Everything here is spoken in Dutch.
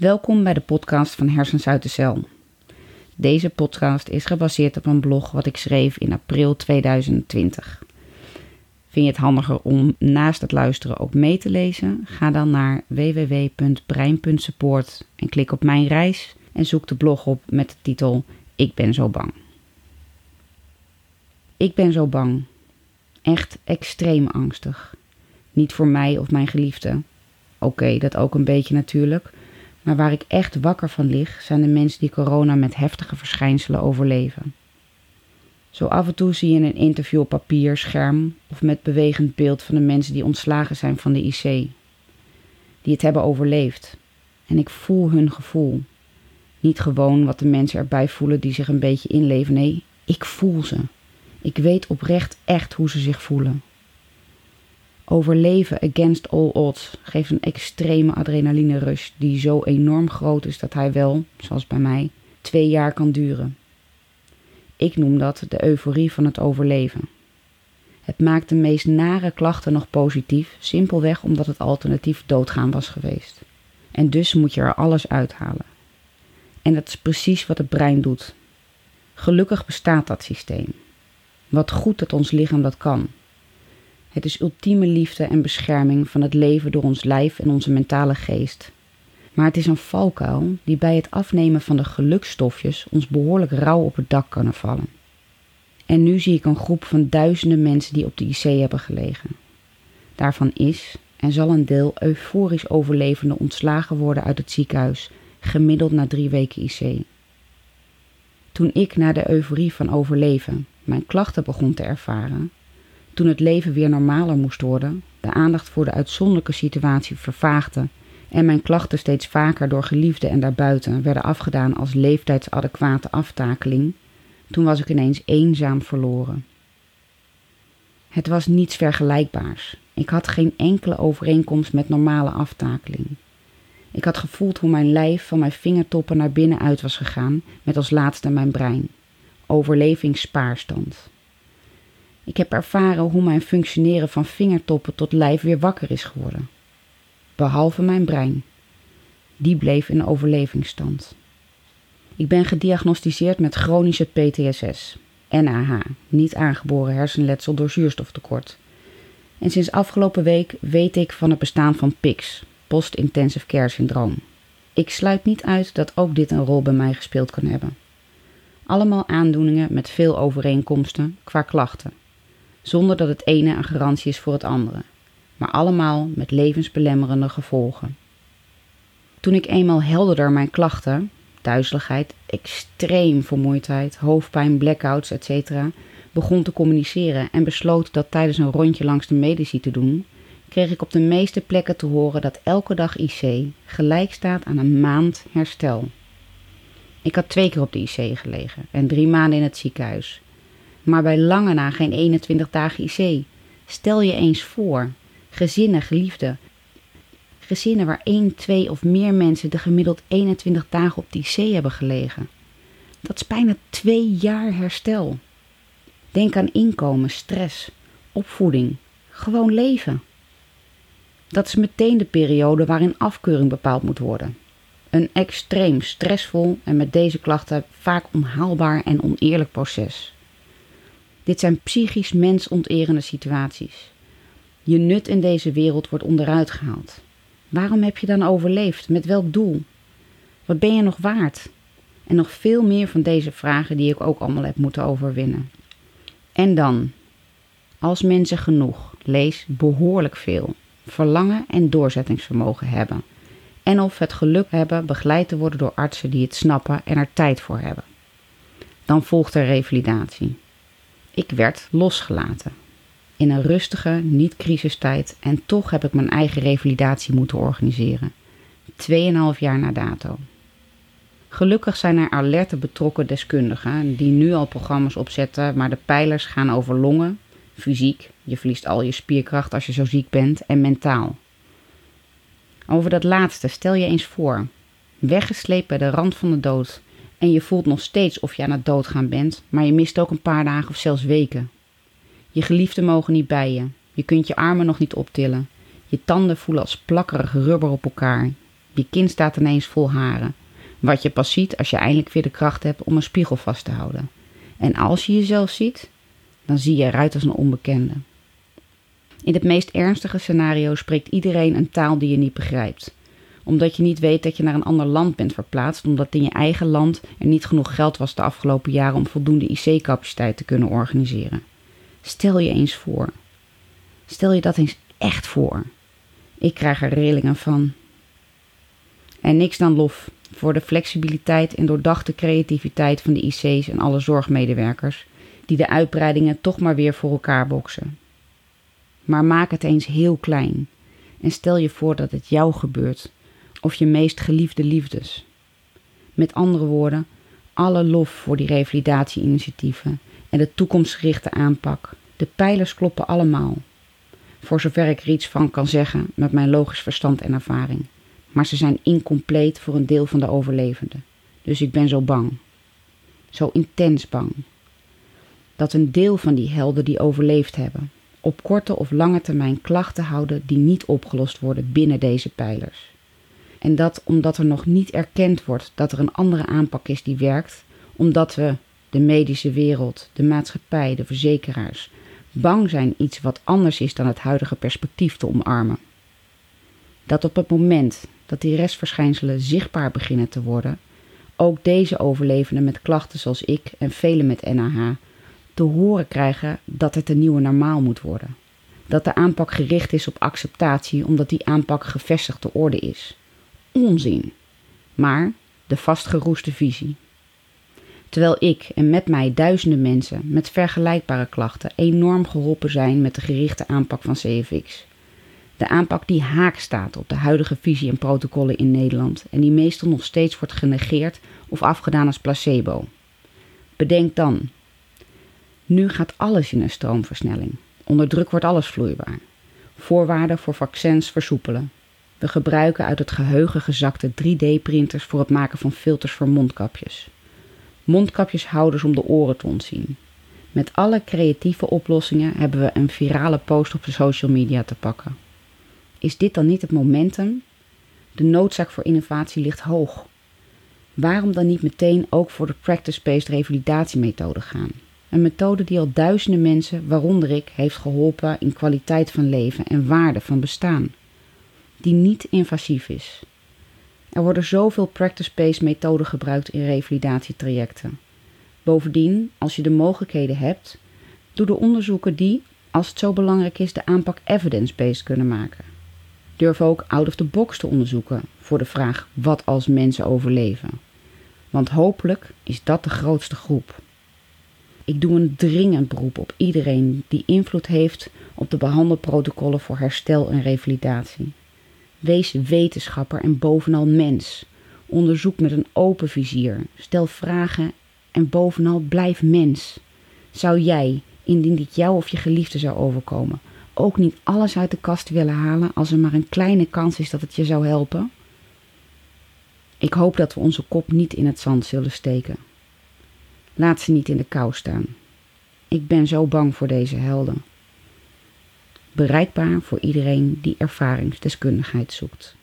Welkom bij de podcast van Hersens uit de Cel. Deze podcast is gebaseerd op een blog wat ik schreef in april 2020. Vind je het handiger om naast het luisteren ook mee te lezen? Ga dan naar www.brein.support en klik op mijn reis en zoek de blog op met de titel Ik ben zo bang. Ik ben zo bang. Echt extreem angstig. Niet voor mij of mijn geliefde. Oké, dat ook een beetje natuurlijk. Maar waar ik echt wakker van lig, zijn de mensen die corona met heftige verschijnselen overleven. Zo af en toe zie je een interview op papier, scherm of met bewegend beeld van de mensen die ontslagen zijn van de IC. Die het hebben overleefd. En ik voel hun gevoel. Niet gewoon wat de mensen erbij voelen die zich een beetje inleven. Nee, ik voel ze. Ik weet oprecht echt hoe ze zich voelen. Overleven against all odds geeft een extreme adrenaline rush die zo enorm groot is dat hij wel, zoals bij mij, twee jaar kan duren. Ik noem dat de euforie van het overleven. Het maakt de meest nare klachten nog positief, simpelweg omdat het alternatief doodgaan was geweest. En dus moet je er alles uithalen. En dat is precies wat het brein doet. Gelukkig bestaat dat systeem. Wat goed dat ons lichaam dat kan. Het is ultieme liefde en bescherming van het leven door ons lijf en onze mentale geest. Maar het is een valkuil die bij het afnemen van de gelukstofjes ons behoorlijk rauw op het dak kunnen vallen. En nu zie ik een groep van duizenden mensen die op de IC hebben gelegen. Daarvan is en zal een deel euforisch overlevende ontslagen worden uit het ziekenhuis, gemiddeld na drie weken IC. Toen ik na de euforie van overleven mijn klachten begon te ervaren, toen het leven weer normaler moest worden, de aandacht voor de uitzonderlijke situatie vervaagde en mijn klachten steeds vaker door geliefden en daarbuiten werden afgedaan als leeftijdsadequate aftakeling, toen was ik ineens eenzaam verloren. Het was niets vergelijkbaars. Ik had geen enkele overeenkomst met normale aftakeling. Ik had gevoeld hoe mijn lijf van mijn vingertoppen naar binnen uit was gegaan, met als laatste mijn brein. Overlevingsspaarstand. Ik heb ervaren hoe mijn functioneren van vingertoppen tot lijf weer wakker is geworden. Behalve mijn brein. Die bleef in overlevingsstand. Ik ben gediagnosticeerd met chronische PTSS, NAH, niet aangeboren hersenletsel door zuurstoftekort. En sinds afgelopen week weet ik van het bestaan van PICS, Post-Intensive Care Syndroom. Ik sluit niet uit dat ook dit een rol bij mij gespeeld kan hebben. Allemaal aandoeningen met veel overeenkomsten qua klachten zonder dat het ene een garantie is voor het andere, maar allemaal met levensbelemmerende gevolgen. Toen ik eenmaal helderder mijn klachten, duizeligheid, extreem vermoeidheid, hoofdpijn, blackouts, etc., begon te communiceren en besloot dat tijdens een rondje langs de medici te doen, kreeg ik op de meeste plekken te horen dat elke dag IC gelijk staat aan een maand herstel. Ik had twee keer op de IC gelegen en drie maanden in het ziekenhuis maar bij lange na geen 21 dagen IC. Stel je eens voor, gezinnen, geliefden, gezinnen waar 1, 2 of meer mensen de gemiddeld 21 dagen op de IC hebben gelegen. Dat is bijna twee jaar herstel. Denk aan inkomen, stress, opvoeding, gewoon leven. Dat is meteen de periode waarin afkeuring bepaald moet worden. Een extreem stressvol en met deze klachten vaak onhaalbaar en oneerlijk proces. Dit zijn psychisch mensonterende situaties. Je nut in deze wereld wordt onderuit gehaald. Waarom heb je dan overleefd? Met welk doel? Wat ben je nog waard? En nog veel meer van deze vragen die ik ook allemaal heb moeten overwinnen. En dan, als mensen genoeg, lees behoorlijk veel, verlangen en doorzettingsvermogen hebben. En of het geluk hebben begeleid te worden door artsen die het snappen en er tijd voor hebben. Dan volgt er revalidatie. Ik werd losgelaten. In een rustige, niet-crisistijd en toch heb ik mijn eigen revalidatie moeten organiseren. Tweeënhalf jaar na dato. Gelukkig zijn er alerte betrokken deskundigen die nu al programma's opzetten, maar de pijlers gaan over longen, fysiek, je verliest al je spierkracht als je zo ziek bent, en mentaal. Over dat laatste stel je eens voor. Weggesleept bij de rand van de dood en je voelt nog steeds of je aan het doodgaan bent, maar je mist ook een paar dagen of zelfs weken. Je geliefden mogen niet bij je. Je kunt je armen nog niet optillen. Je tanden voelen als plakkerig rubber op elkaar. Je kin staat ineens vol haren. Wat je pas ziet als je eindelijk weer de kracht hebt om een spiegel vast te houden. En als je jezelf ziet, dan zie je eruit als een onbekende. In het meest ernstige scenario spreekt iedereen een taal die je niet begrijpt. Omdat je niet weet dat je naar een ander land bent verplaatst, omdat in je eigen land er niet genoeg geld was de afgelopen jaren om voldoende IC-capaciteit te kunnen organiseren. Stel je eens voor. Stel je dat eens echt voor. Ik krijg er rillingen van. En niks dan lof voor de flexibiliteit en doordachte creativiteit van de IC's en alle zorgmedewerkers, die de uitbreidingen toch maar weer voor elkaar boksen. Maar maak het eens heel klein en stel je voor dat het jou gebeurt, of je meest geliefde liefdes. Met andere woorden, alle lof voor die revalidatieinitiatieven en de toekomstgerichte aanpak. De pijlers kloppen allemaal. Voor zover ik er iets van kan zeggen met mijn logisch verstand en ervaring. Maar ze zijn incompleet voor een deel van de overlevenden. Dus ik ben zo bang. Zo intens bang. Dat een deel van die helden die overleefd hebben, op korte of lange termijn klachten houden die niet opgelost worden binnen deze pijlers. En dat omdat er nog niet erkend wordt dat er een andere aanpak is die werkt, omdat we, de medische wereld, de maatschappij, de verzekeraars, bang zijn iets wat anders is dan het huidige perspectief te omarmen. Dat op het moment dat die restverschijnselen zichtbaar beginnen te worden, ook deze overlevenden met klachten zoals ik en velen met NAH te horen krijgen dat het een nieuwe normaal moet worden. Dat de aanpak gericht is op acceptatie omdat die aanpak gevestigde orde is. Onzin. Maar de vastgeroeste visie. Terwijl ik en met mij duizenden mensen met vergelijkbare klachten enorm geholpen zijn met de gerichte aanpak van CFX. De aanpak die haak staat op de huidige visie en protocollen in Nederland en die meestal nog steeds wordt genegeerd of afgedaan als placebo. Bedenk dan, nu gaat alles in een stroomversnelling. Onder druk wordt alles vloeibaar. Voorwaarden voor vaccins versoepelen. We gebruiken uit het geheugen gezakte 3D-printers voor het maken van filters voor mondkapjes. Mondkapjeshouders om de oren te ontzien. Met alle creatieve oplossingen hebben we een virale post op de social media te pakken. Is dit dan niet het momentum? De noodzaak voor innovatie ligt hoog. Waarom dan niet meteen ook voor de practice-based revalidatiemethode gaan? Een methode die al duizenden mensen, waaronder ik, heeft geholpen in kwaliteit van leven en waarde van bestaan. Die niet invasief is. Er worden zoveel practice-based methoden gebruikt in revalidatietrajecten. Bovendien, als je de mogelijkheden hebt, doe de onderzoeken die, als het zo belangrijk is, de aanpak evidence-based kunnen maken. Durf ook out of the box te onderzoeken voor de vraag wat als mensen overleven. Want hopelijk is dat de grootste groep. Ik doe een dringend beroep op iedereen die invloed heeft op de behandelprotocollen voor herstel en revalidatie. Wees wetenschapper en bovenal mens. Onderzoek met een open vizier. Stel vragen en bovenal blijf mens. Zou jij, indien dit jou of je geliefde zou overkomen, ook niet alles uit de kast willen halen als er maar een kleine kans is dat het je zou helpen? Ik hoop dat we onze kop niet in het zand zullen steken. Laat ze niet in de kou staan. Ik ben zo bang voor deze helden. Bereikbaar voor iedereen die ervaringsdeskundigheid zoekt.